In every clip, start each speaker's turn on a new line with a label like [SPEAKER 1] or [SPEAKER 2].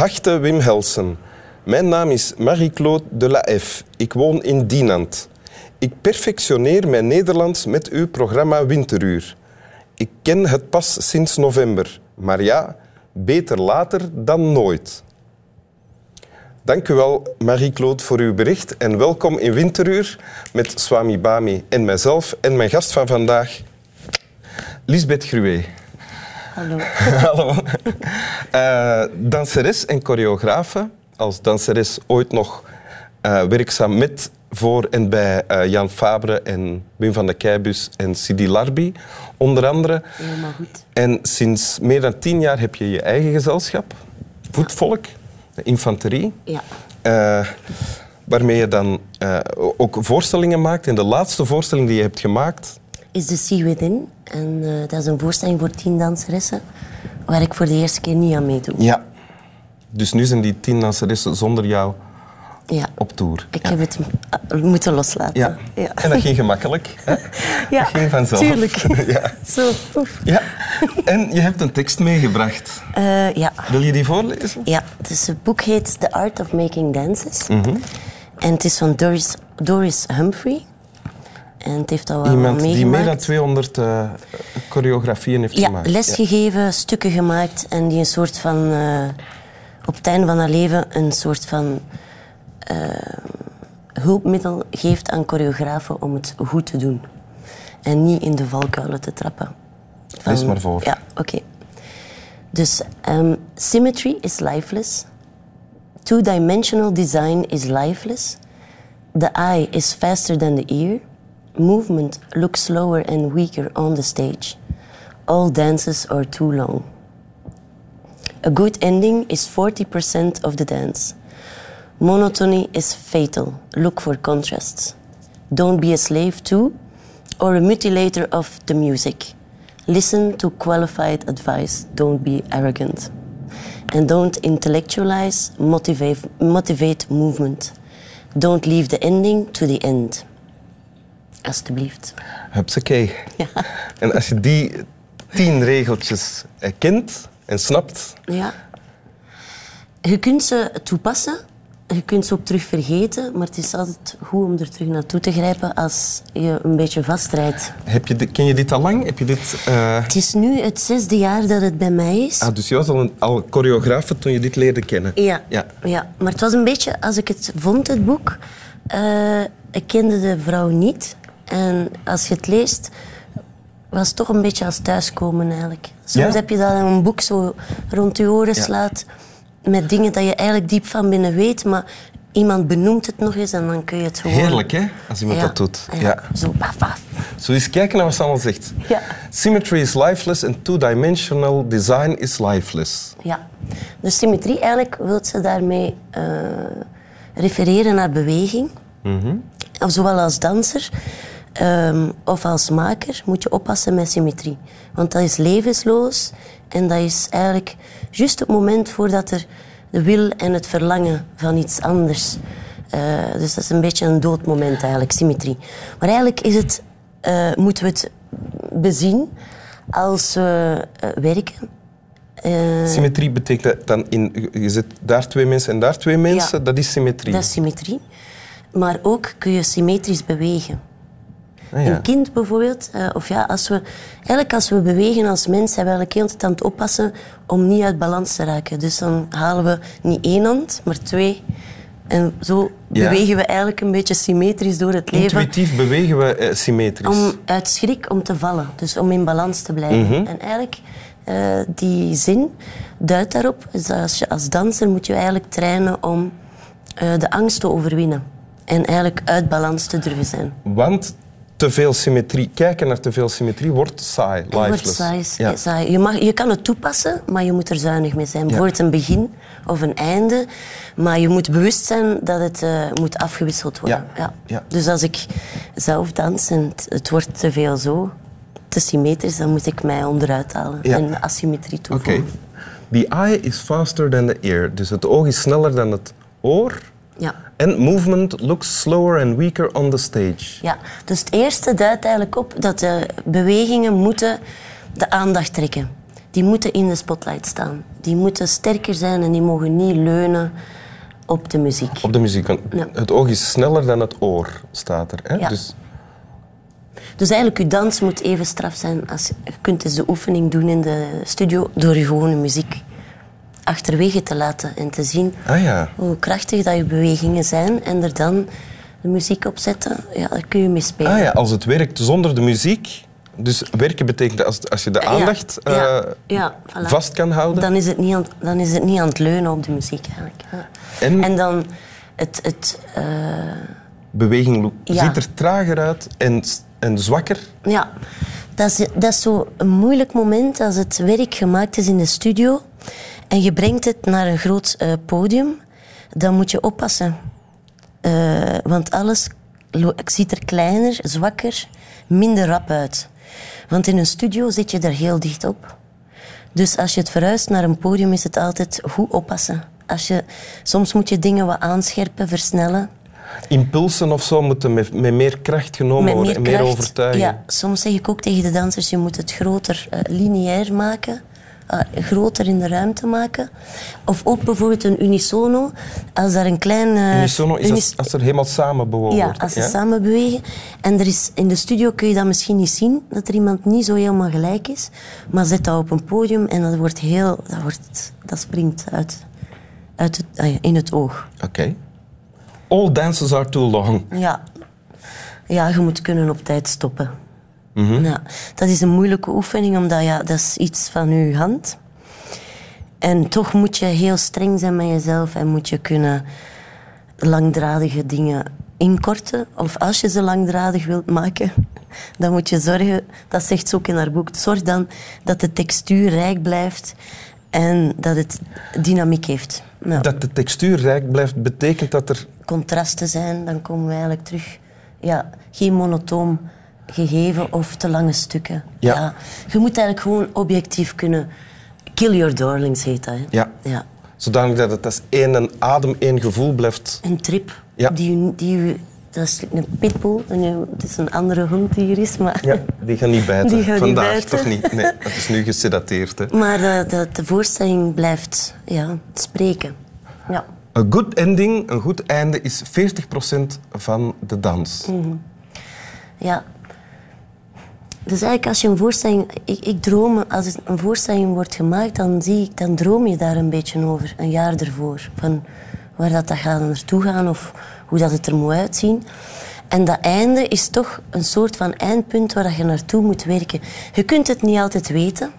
[SPEAKER 1] Geachte Wim Helsen, mijn naam is Marie-Claude de la F. Ik woon in Dinant. Ik perfectioneer mijn Nederlands met uw programma Winteruur. Ik ken het pas sinds november, maar ja, beter later dan nooit. Dank u wel, Marie-Claude, voor uw bericht en welkom in Winteruur met Swami Bami en mijzelf en mijn gast van vandaag, Lisbeth Gruwe.
[SPEAKER 2] Hallo.
[SPEAKER 1] Hallo. Uh, danseres en choreografe. Als danseres ooit nog uh, werkzaam met, voor en bij uh, Jan Fabre en Wim van de Keibus en Sidi Larbi, onder andere.
[SPEAKER 2] Helemaal goed.
[SPEAKER 1] En sinds meer dan tien jaar heb je je eigen gezelschap, Voetvolk, Infanterie.
[SPEAKER 2] Ja.
[SPEAKER 1] waarmee je dan ook voorstellingen maakt. En de laatste voorstelling die je hebt gemaakt...
[SPEAKER 2] Is The Sea Within. En uh, dat is een voorstelling voor tien danseressen, waar ik voor de eerste keer niet aan meedoe.
[SPEAKER 1] Ja. Dus nu zijn die tien danseressen zonder jou
[SPEAKER 2] ja.
[SPEAKER 1] op tour.
[SPEAKER 2] Ik
[SPEAKER 1] ja.
[SPEAKER 2] heb het moeten loslaten.
[SPEAKER 1] Ja.
[SPEAKER 2] ja.
[SPEAKER 1] En dat ging gemakkelijk. Hè?
[SPEAKER 2] Ja,
[SPEAKER 1] dat ging vanzelf.
[SPEAKER 2] tuurlijk.
[SPEAKER 1] ja.
[SPEAKER 2] Zo, poef.
[SPEAKER 1] Ja. En je hebt een tekst meegebracht.
[SPEAKER 2] Uh, ja.
[SPEAKER 1] Wil je die voorlezen?
[SPEAKER 2] Ja. Dus het boek heet The Art of Making Dances. Mm -hmm. En het is van Doris, Doris Humphrey. En het heeft al wel
[SPEAKER 1] Iemand die meer dan 200 uh, choreografieën heeft
[SPEAKER 2] ja,
[SPEAKER 1] gemaakt.
[SPEAKER 2] lesgegeven, ja. stukken gemaakt en die een soort van... Uh, op het einde van haar leven een soort van uh, hulpmiddel geeft aan choreografen om het goed te doen. En niet in de valkuilen te trappen.
[SPEAKER 1] Van, Lees maar voor.
[SPEAKER 2] Ja, oké. Okay. Dus um, symmetry is lifeless. Two-dimensional design is lifeless. The eye is faster than the ear. Movement looks slower and weaker on the stage. All dances are too long. A good ending is 40% of the dance. Monotony is fatal. Look for contrasts. Don't be a slave to or a mutilator of the music. Listen to qualified advice. Don't be arrogant. And don't intellectualize, motivate, motivate movement. Don't leave the ending to the end. Alsjeblieft.
[SPEAKER 1] Hupsakee.
[SPEAKER 2] Ja.
[SPEAKER 1] En als je die tien regeltjes kent en snapt...
[SPEAKER 2] Ja. Je kunt ze toepassen. Je kunt ze ook terug vergeten. Maar het is altijd goed om er terug naartoe te grijpen als je een beetje vastrijdt.
[SPEAKER 1] Heb je ken je dit al lang? Heb je dit, uh...
[SPEAKER 2] Het is nu het zesde jaar dat het bij mij is.
[SPEAKER 1] Ah, dus je was al, een, al choreograaf toen je dit leerde kennen?
[SPEAKER 2] Ja.
[SPEAKER 1] ja.
[SPEAKER 2] ja. Maar het was een beetje... Als ik het vond, het boek... Uh, ik kende de vrouw niet. En als je het leest, was het toch een beetje als thuiskomen eigenlijk. Soms
[SPEAKER 1] Ja?
[SPEAKER 2] heb je dat in een boek zo rond je oren
[SPEAKER 1] Ja.
[SPEAKER 2] slaat met dingen dat je eigenlijk diep van binnen weet, maar iemand benoemt het nog eens en dan kun je het gewoon...
[SPEAKER 1] Heerlijk, hè? Als iemand
[SPEAKER 2] Ja.
[SPEAKER 1] dat doet.
[SPEAKER 2] Ja. Zo, paf, paf.
[SPEAKER 1] Zo eens kijken naar wat ze allemaal zegt.
[SPEAKER 2] Ja.
[SPEAKER 1] Symmetry is lifeless and two-dimensional design is lifeless.
[SPEAKER 2] Ja. Dus symmetrie, eigenlijk wil ze daarmee eh, refereren naar beweging. Of zowel als danser ehm, of als maker moet je oppassen met symmetrie. Want dat is levensloos en dat is eigenlijk juist het moment voordat er de wil en het verlangen van iets anders. eh, dus dat is een beetje een doodmoment eigenlijk, symmetrie. Maar eigenlijk is het, eh, moeten we het bezien als we eh, werken.
[SPEAKER 1] Symmetrie betekent dan in... Je zet daar twee mensen en daar twee mensen.
[SPEAKER 2] Ja.
[SPEAKER 1] Dat is symmetrie.
[SPEAKER 2] Dat is symmetrie. Maar ook kun je symmetrisch bewegen.
[SPEAKER 1] Ah, ja.
[SPEAKER 2] Een kind bijvoorbeeld, eh, of ja, als we, eigenlijk als we bewegen als mens, zijn we eigenlijk heel tijd aan het oppassen om niet uit balans te raken. Dus dan halen we niet één hand, maar twee. En zo
[SPEAKER 1] Ja.
[SPEAKER 2] bewegen we eigenlijk een beetje symmetrisch door het leven.
[SPEAKER 1] Intuïtief bewegen we eh, symmetrisch.
[SPEAKER 2] Om uit schrik om te vallen, dus om in balans te blijven.
[SPEAKER 1] Mhm.
[SPEAKER 2] En eigenlijk, eh, die zin duidt daarop. Dus als, je, als danser moet je eigenlijk trainen om de angst te overwinnen. En eigenlijk uit balans te durven zijn.
[SPEAKER 1] Want te veel symmetrie, kijken naar te veel symmetrie wordt saai,
[SPEAKER 2] Het wordt
[SPEAKER 1] lifeless.
[SPEAKER 2] saai,
[SPEAKER 1] Ja.
[SPEAKER 2] saai. Je, mag, je kan het toepassen, maar je moet er zuinig mee zijn.
[SPEAKER 1] Ja.
[SPEAKER 2] Bijvoorbeeld een begin of een einde. Maar je moet bewust zijn dat het eh, moet afgewisseld worden.
[SPEAKER 1] Ja. Ja.
[SPEAKER 2] Dus als ik zelf dans en het, het wordt te veel zo, te symmetrisch, dan moet ik mij onderuit halen en asymmetrie
[SPEAKER 1] Oké.
[SPEAKER 2] toevoegen.
[SPEAKER 1] The eye is faster than the ear. Dus het oog is sneller dan het oor.
[SPEAKER 2] Ja.
[SPEAKER 1] And movement looks slower and weaker on the stage.
[SPEAKER 2] Ja, dus het eerste duidt eigenlijk op dat de bewegingen moeten de aandacht trekken. die moeten in de spotlight staan. Die moeten sterker zijn en die mogen niet leunen op de muziek.
[SPEAKER 1] Op de muziek. want
[SPEAKER 2] Ja.
[SPEAKER 1] Het oog is sneller dan het oor, staat er. Hè?
[SPEAKER 2] Ja.
[SPEAKER 1] Dus,
[SPEAKER 2] Dus eigenlijk, je dans moet even straf zijn. Als je, je kunt dus de oefening doen in de studio door je gewone muziek achterwege te laten en te zien
[SPEAKER 1] ah ja.
[SPEAKER 2] hoe krachtig dat je bewegingen zijn en er dan de muziek op zetten. Ja, daar kun je mee spelen.
[SPEAKER 1] Ah ja, als het werkt zonder de muziek. Dus werken betekent als, als je de aandacht
[SPEAKER 2] Ja, ja,
[SPEAKER 1] eh,
[SPEAKER 2] ja, voilà.
[SPEAKER 1] vast kan houden.
[SPEAKER 2] Dan is, het niet aan, dan is het niet aan het leunen op de muziek eigenlijk. Ja.
[SPEAKER 1] En-
[SPEAKER 2] dan het, het, eh,
[SPEAKER 1] Beweging ziet er trager uit en, en zwakker.
[SPEAKER 2] Ja, dat is, dat is zo een moeilijk moment als het werk gemaakt is in de studio en je brengt het naar een groot eh, podium. Dan moet je oppassen. Eh, want alles ziet er kleiner, zwakker, minder rap uit. Want in een studio zit je er heel dicht op. Dus als je het verhuist naar een podium, is het altijd goed oppassen. Als je, soms moet je dingen wat aanscherpen, versnellen.
[SPEAKER 1] Impulsen of zo moeten met, met meer kracht genomen
[SPEAKER 2] Met
[SPEAKER 1] worden
[SPEAKER 2] meer
[SPEAKER 1] en meer overtuiging.
[SPEAKER 2] Ja, soms zeg ik ook tegen de dansers, je moet het groter eh, lineair maken. Eh, groter in de ruimte maken. Of ook bijvoorbeeld een unisono. Als daar een klein... eh,
[SPEAKER 1] Unisono is
[SPEAKER 2] unis-
[SPEAKER 1] als, als er helemaal samen bewogen
[SPEAKER 2] ja, als ze samen bewegen. En er is, in de studio kun je dat misschien niet zien, dat er iemand niet zo helemaal gelijk is. Maar zet dat op een podium en dat, wordt heel, dat, wordt, dat springt uit, uit het, ah in het oog.
[SPEAKER 1] Oké. All dances are too long.
[SPEAKER 2] Ja. ja, je moet kunnen op tijd stoppen. Ja, dat is een moeilijke oefening, omdat ja, dat is iets van je hand. En toch moet je heel streng zijn met jezelf en moet je kunnen langdradige dingen inkorten. Of als je ze langdradig wilt maken, dan moet je zorgen, dat zegt ze ook in haar boek, zorg dan dat de textuur rijk blijft en dat het dynamiek heeft. Nou
[SPEAKER 1] Dat de textuur rijk blijft, betekent dat er...
[SPEAKER 2] contrasten zijn, dan komen we eigenlijk terug. Ja, geen monotoom gegeven of te lange stukken.
[SPEAKER 1] Ja.
[SPEAKER 2] Je moet eigenlijk gewoon objectief kunnen. Kill your darlings heet dat. Hè?
[SPEAKER 1] Ja.
[SPEAKER 2] ja.
[SPEAKER 1] Zodanig dat het als één adem, één gevoel blijft.
[SPEAKER 2] Een trip.
[SPEAKER 1] Ja.
[SPEAKER 2] Die, die, dat is een pitbull. En Het is een andere hond die hier is. Maar,
[SPEAKER 1] Ja, die gaan niet bijten.
[SPEAKER 2] Die gaan niet
[SPEAKER 1] Vandaag
[SPEAKER 2] bijten.
[SPEAKER 1] toch niet. Nee, het is nu gesedateerd. Hè.
[SPEAKER 2] maar de, de, de voorstelling blijft ja, spreken. Ja.
[SPEAKER 1] Een good ending, een goed einde, is 40% van de dans.
[SPEAKER 2] Mm. Ja. Dus eigenlijk als je een voorstelling... Ik, ik droom, als een voorstelling wordt gemaakt, dan, zie ik, dan droom je daar een beetje over. Een jaar ervoor. Van waar dat, dat gaat naartoe gaan of hoe dat het er moet uitzien. En dat einde is toch een soort van eindpunt waar dat je naartoe moet werken. Je kunt het niet altijd weten.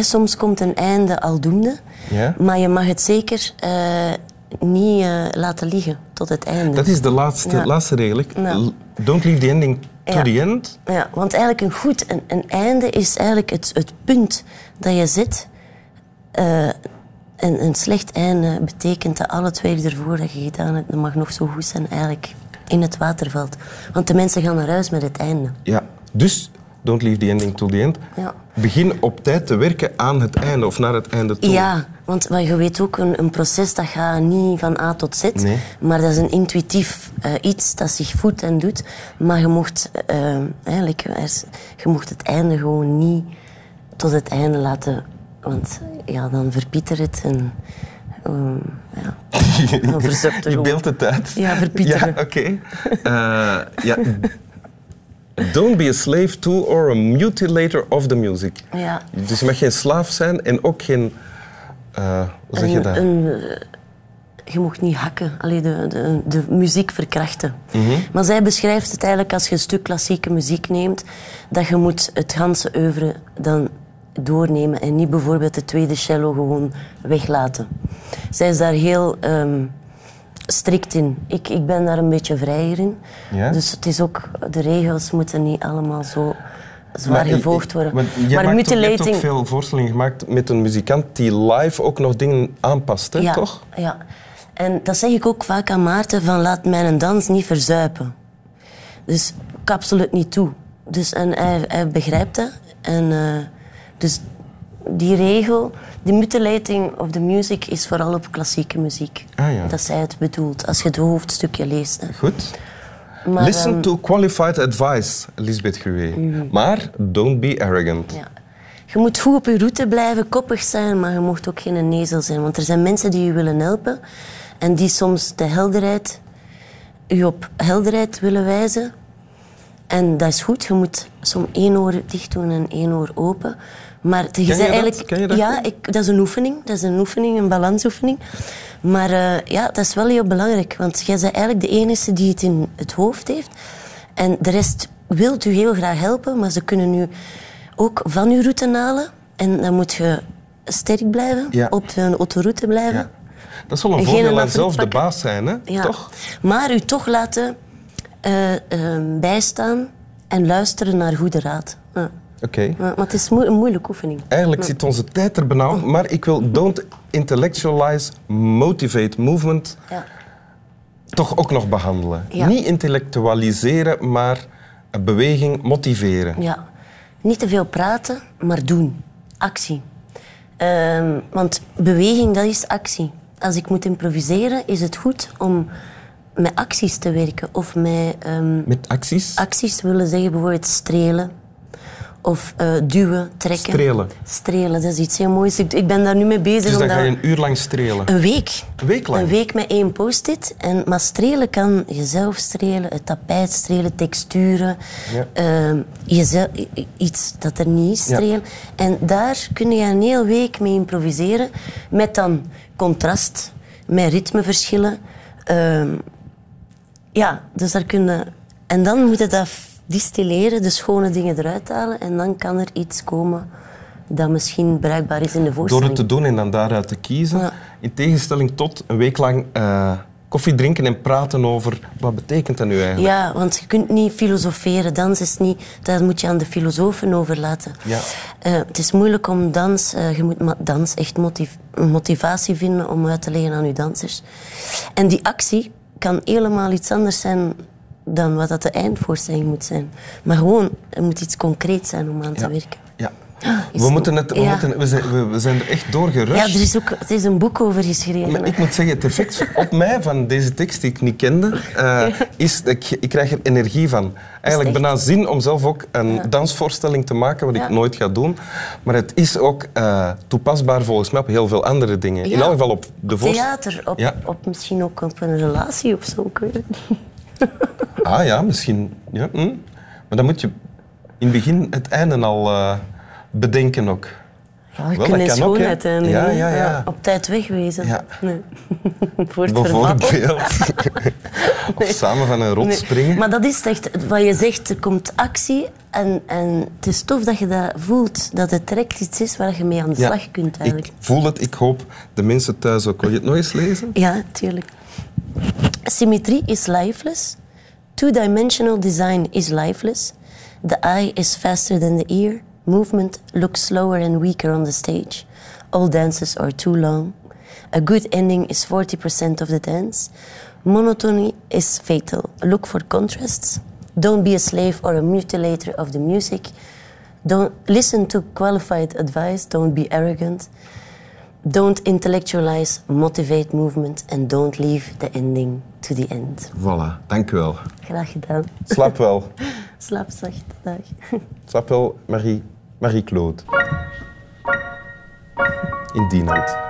[SPEAKER 2] Soms komt een einde aldoende.
[SPEAKER 1] Ja.
[SPEAKER 2] Maar je mag het zeker eh, niet eh, laten liggen tot het einde.
[SPEAKER 1] Dat is de laatste,
[SPEAKER 2] Ja.
[SPEAKER 1] laatste regel.
[SPEAKER 2] Ja.
[SPEAKER 1] Don't leave the ending to
[SPEAKER 2] Ja.
[SPEAKER 1] the end.
[SPEAKER 2] Ja, want eigenlijk een goed een, een einde is eigenlijk het, het punt dat je zet. Eh, en een slecht einde betekent dat al het werk ervoor dat je gedaan hebt, dat mag nog zo goed zijn, eigenlijk in het water valt. Want de mensen gaan naar huis met het einde.
[SPEAKER 1] Ja. Dus, don't leave the ending to the end.
[SPEAKER 2] Ja.
[SPEAKER 1] Begin op tijd te werken aan het einde of naar het einde toe.
[SPEAKER 2] Ja, want maar je weet ook, een, een proces dat gaat niet van A tot Z.
[SPEAKER 1] Nee.
[SPEAKER 2] Maar dat is een intuïtief eh, iets dat zich voedt en doet. Maar je mocht, eh, eigenlijk, er is- je mocht het einde gewoon niet tot het einde laten. Want ja, dan verpieter het en... ehm, ja, dan verzuipt het
[SPEAKER 1] Je beeldt het uit.
[SPEAKER 2] Ja, verpieteren.
[SPEAKER 1] Ja, oké. Eh, ja. Don't be a slave to or a mutilator of the music.
[SPEAKER 2] Ja.
[SPEAKER 1] Dus je mag geen slaaf zijn en ook geen... eh, hoe zeg je dat?
[SPEAKER 2] een, eh, je mocht niet hakken, Allee, de, de, de muziek verkrachten.
[SPEAKER 1] Mhm.
[SPEAKER 2] Maar zij beschrijft het eigenlijk als je een stuk klassieke muziek neemt, dat je moet het ganse oeuvre dan doornemen en niet bijvoorbeeld de tweede cello gewoon weglaten. Zij is daar heel ehm, strikt in. Ik, ik ben daar een beetje vrijer in.
[SPEAKER 1] Ja?
[SPEAKER 2] Dus het is ook, de regels moeten niet allemaal zo zwaar
[SPEAKER 1] Maar,
[SPEAKER 2] gevolgd worden.
[SPEAKER 1] Want jij
[SPEAKER 2] maar
[SPEAKER 1] maakt ook, je hebt ook veel voorstellingen gemaakt met een muzikant die live ook nog dingen aanpast, hè,
[SPEAKER 2] ja,
[SPEAKER 1] toch?
[SPEAKER 2] Ja. En dat zeg ik ook vaak aan Maarten, van laat mijn dans niet verzuipen. Dus ik absoluut niet toe. Dus, en hij, hij begrijpt dat. En, eh, dus die regel, de mutilating of the music, is vooral op klassieke muziek.
[SPEAKER 1] Ah, ja.
[SPEAKER 2] Dat zij het bedoelt, als je het hoofdstukje leest.
[SPEAKER 1] Goed.
[SPEAKER 2] Maar,
[SPEAKER 1] Listen
[SPEAKER 2] ehm,
[SPEAKER 1] to qualified advice, Lisbeth Gruwe. Maar don't be arrogant.
[SPEAKER 2] ja. je moet goed op je route blijven, koppig zijn, maar je mocht ook geen nezel zijn. Want er zijn mensen die je willen helpen en die soms de helderheid, je op helderheid willen wijzen. En dat is goed, je moet soms één oor dicht doen en één oor open. Maar je
[SPEAKER 1] je
[SPEAKER 2] bent
[SPEAKER 1] dat?
[SPEAKER 2] eigenlijk,
[SPEAKER 1] je dat
[SPEAKER 2] ja, ik, dat is een oefening, dat is een oefening, een balansoefening. Maar eh, ja, dat is wel heel belangrijk, want jij bent eigenlijk de enige die het in het hoofd heeft. En de rest wil u heel graag helpen, maar ze kunnen u ook van uw route halen. En dan moet je sterk blijven,
[SPEAKER 1] Ja.
[SPEAKER 2] op de autoroute blijven.
[SPEAKER 1] Ja. Dat is wel een voordeel aan zelf de baas zijn, hè?
[SPEAKER 2] Ja.
[SPEAKER 1] toch?
[SPEAKER 2] Maar u toch laten eh, eh, bijstaan en luisteren naar goede raad.
[SPEAKER 1] Oké.
[SPEAKER 2] Maar het is een moeilijke oefening.
[SPEAKER 1] Eigenlijk zit onze tijd er op, maar ik wil don't intellectualize, motivate movement
[SPEAKER 2] Ja.
[SPEAKER 1] toch ook nog behandelen.
[SPEAKER 2] Ja.
[SPEAKER 1] Niet intellectualiseren, maar een beweging motiveren.
[SPEAKER 2] Ja. Niet te veel praten, maar doen. Actie. Ehm, want beweging, dat is actie. Als ik moet improviseren, is het goed om met acties te werken. Of met ehm,
[SPEAKER 1] Met acties.
[SPEAKER 2] acties willen zeggen bijvoorbeeld strelen. Of eh, duwen, trekken.
[SPEAKER 1] Strelen.
[SPEAKER 2] Strelen, dat is iets heel moois. Ik, ik ben daar nu mee bezig.
[SPEAKER 1] Dus dan ga je een uur lang strelen.
[SPEAKER 2] Een week.
[SPEAKER 1] Een week lang?
[SPEAKER 2] Een week met één post-it. En, maar strelen kan jezelf strelen, het tapijt strelen, texturen.
[SPEAKER 1] Ja.
[SPEAKER 2] ehm, jezelf, iets dat er niet is
[SPEAKER 1] Ja.
[SPEAKER 2] strelen. En daar kun je een hele week mee improviseren. Met dan contrast, met ritmeverschillen. Ehm, ja, dus daar kun je... En dan moet je dat distilleren, de schone dingen eruit halen. En dan kan er iets komen dat misschien bruikbaar is in de
[SPEAKER 1] Door
[SPEAKER 2] voorstelling.
[SPEAKER 1] het te doen en dan daaruit te kiezen.
[SPEAKER 2] Ja.
[SPEAKER 1] In tegenstelling tot een week lang eh, koffie drinken en praten over wat betekent dat nu eigenlijk.
[SPEAKER 2] Ja, want je kunt niet filosoferen. Dans is niet... Dat moet je aan de filosofen overlaten.
[SPEAKER 1] Ja.
[SPEAKER 2] Eh, het is moeilijk om dans... eh, je moet dans echt motiv- motivatie vinden om uit te leggen aan je dansers. En die actie kan helemaal iets anders zijn dan wat dat de eindvoorstelling moet zijn. Maar gewoon, er moet iets concreets zijn om aan te
[SPEAKER 1] Ja.
[SPEAKER 2] werken.
[SPEAKER 1] Ja.
[SPEAKER 2] Is
[SPEAKER 1] We, moeten het, we,
[SPEAKER 2] ja.
[SPEAKER 1] moeten, we, zijn, we, we zijn er echt doorgerust.
[SPEAKER 2] Ja, er is ook het is een boek over geschreven.
[SPEAKER 1] Maar ik moet zeggen, het effect op mij van deze tekst die ik niet kende, eh, is dat ik, ik krijg er energie van. Eigenlijk bijna zin om zelf ook een dansvoorstelling te maken, wat ik nooit ga doen. Maar het is ook eh, toepasbaar volgens mij op heel veel andere dingen. In elk geval op de voorstelling.
[SPEAKER 2] Theater, op, op misschien ook op een relatie of zo. Ik weet het niet.
[SPEAKER 1] Ah ja, misschien. Ja, hm. Maar dan moet je in het begin het einde al eh, bedenken ook.
[SPEAKER 2] Ja, je kunt
[SPEAKER 1] Ja, ja, ja.
[SPEAKER 2] Op tijd wegwezen.
[SPEAKER 1] Ja.
[SPEAKER 2] Nee. Voor het.
[SPEAKER 1] Bijvoorbeeld. of samen van een rot
[SPEAKER 2] Nee.
[SPEAKER 1] springen.
[SPEAKER 2] Maar dat is echt wat je zegt, er komt actie en, en het is tof dat je dat voelt, dat het direct iets is waar je mee aan de slag kunt eigenlijk.
[SPEAKER 1] Ik voel het, ik hoop de mensen thuis ook. Wil je het nog eens lezen?
[SPEAKER 2] Ja, tuurlijk. Symmetrie is lifeless. Two-dimensional design is lifeless. The eye is faster than the ear. Movement looks slower and weaker on the stage. All dances are too long. A good ending is 40% of the dance. Monotony is fatal. Look for contrasts. Don't be a slave or a mutilator of the music. Don't listen to qualified advice. Don't be arrogant. Don't intellectualize, motivate movement and don't leave the ending to the end.
[SPEAKER 1] Voilà, dank u wel.
[SPEAKER 2] Graag gedaan.
[SPEAKER 1] Slaap wel.
[SPEAKER 2] Slaap zacht. Dag.
[SPEAKER 1] Slaap wel, Marie, Marie-Claude. In die.